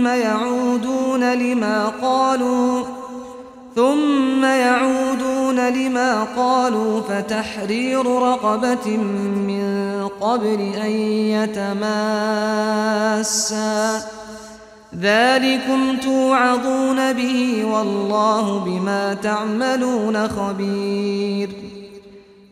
ثم يعودون لما قالوا ثم يعودون لما قالوا فتحرير رقبة من قبل أن يتماسا. ذلكم توعظون به والله بما تعملون خبير.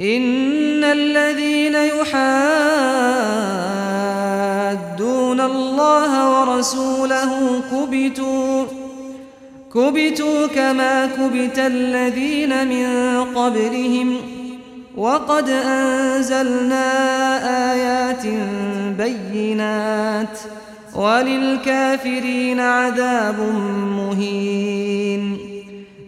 إن الذين يحادون الله ورسوله كبتوا كبتوا كما كبت الذين من قبلهم. وقد أنزلنا آيات بينات وللكافرين عذاب مهين.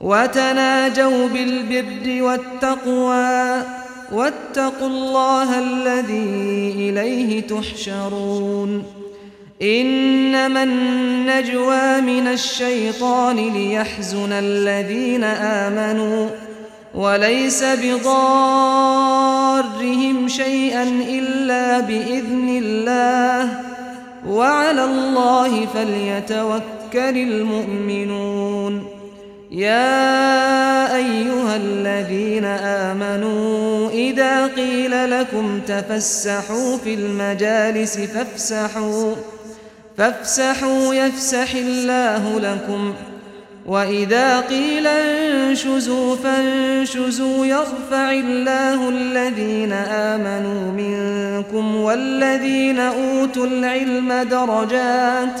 وتناجوا بالبر والتقوى واتقوا الله الذي إليه تحشرون. إنما النجوى من الشيطان ليحزن الذين آمنوا وليس بضارهم شيئا إلا بإذن الله. وعلى الله فليتوكل المؤمنون. يا أيها الذين آمنوا إذا قيل لكم تفسحوا في المجالس فافسحوا فافسحوا يفسح الله لكم. وإذا قيل انشزوا فانشزوا يرفع الله الذين آمنوا منكم والذين أوتوا العلم درجات.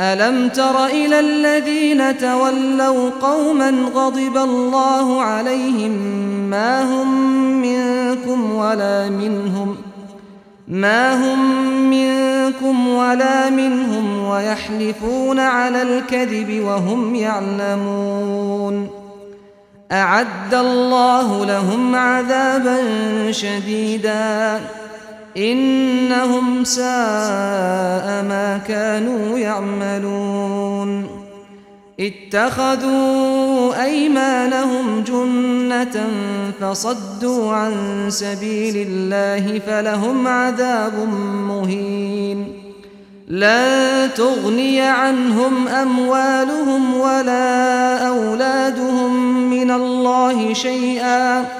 ألم تر إلى الذين تولوا قوما غضب الله عليهم ما هم منكم ولا منهم ما هم منكم ولا منهم ويحلفون على الكذب وهم يعلمون أعد الله لهم عذابا شديدا إنهم ساء ما كانوا يعملون. اتخذوا أيمانهم جنة فصدوا عن سبيل الله فلهم عذاب مهين. لا تغني عنهم أموالهم ولا أولادهم من الله شيئا.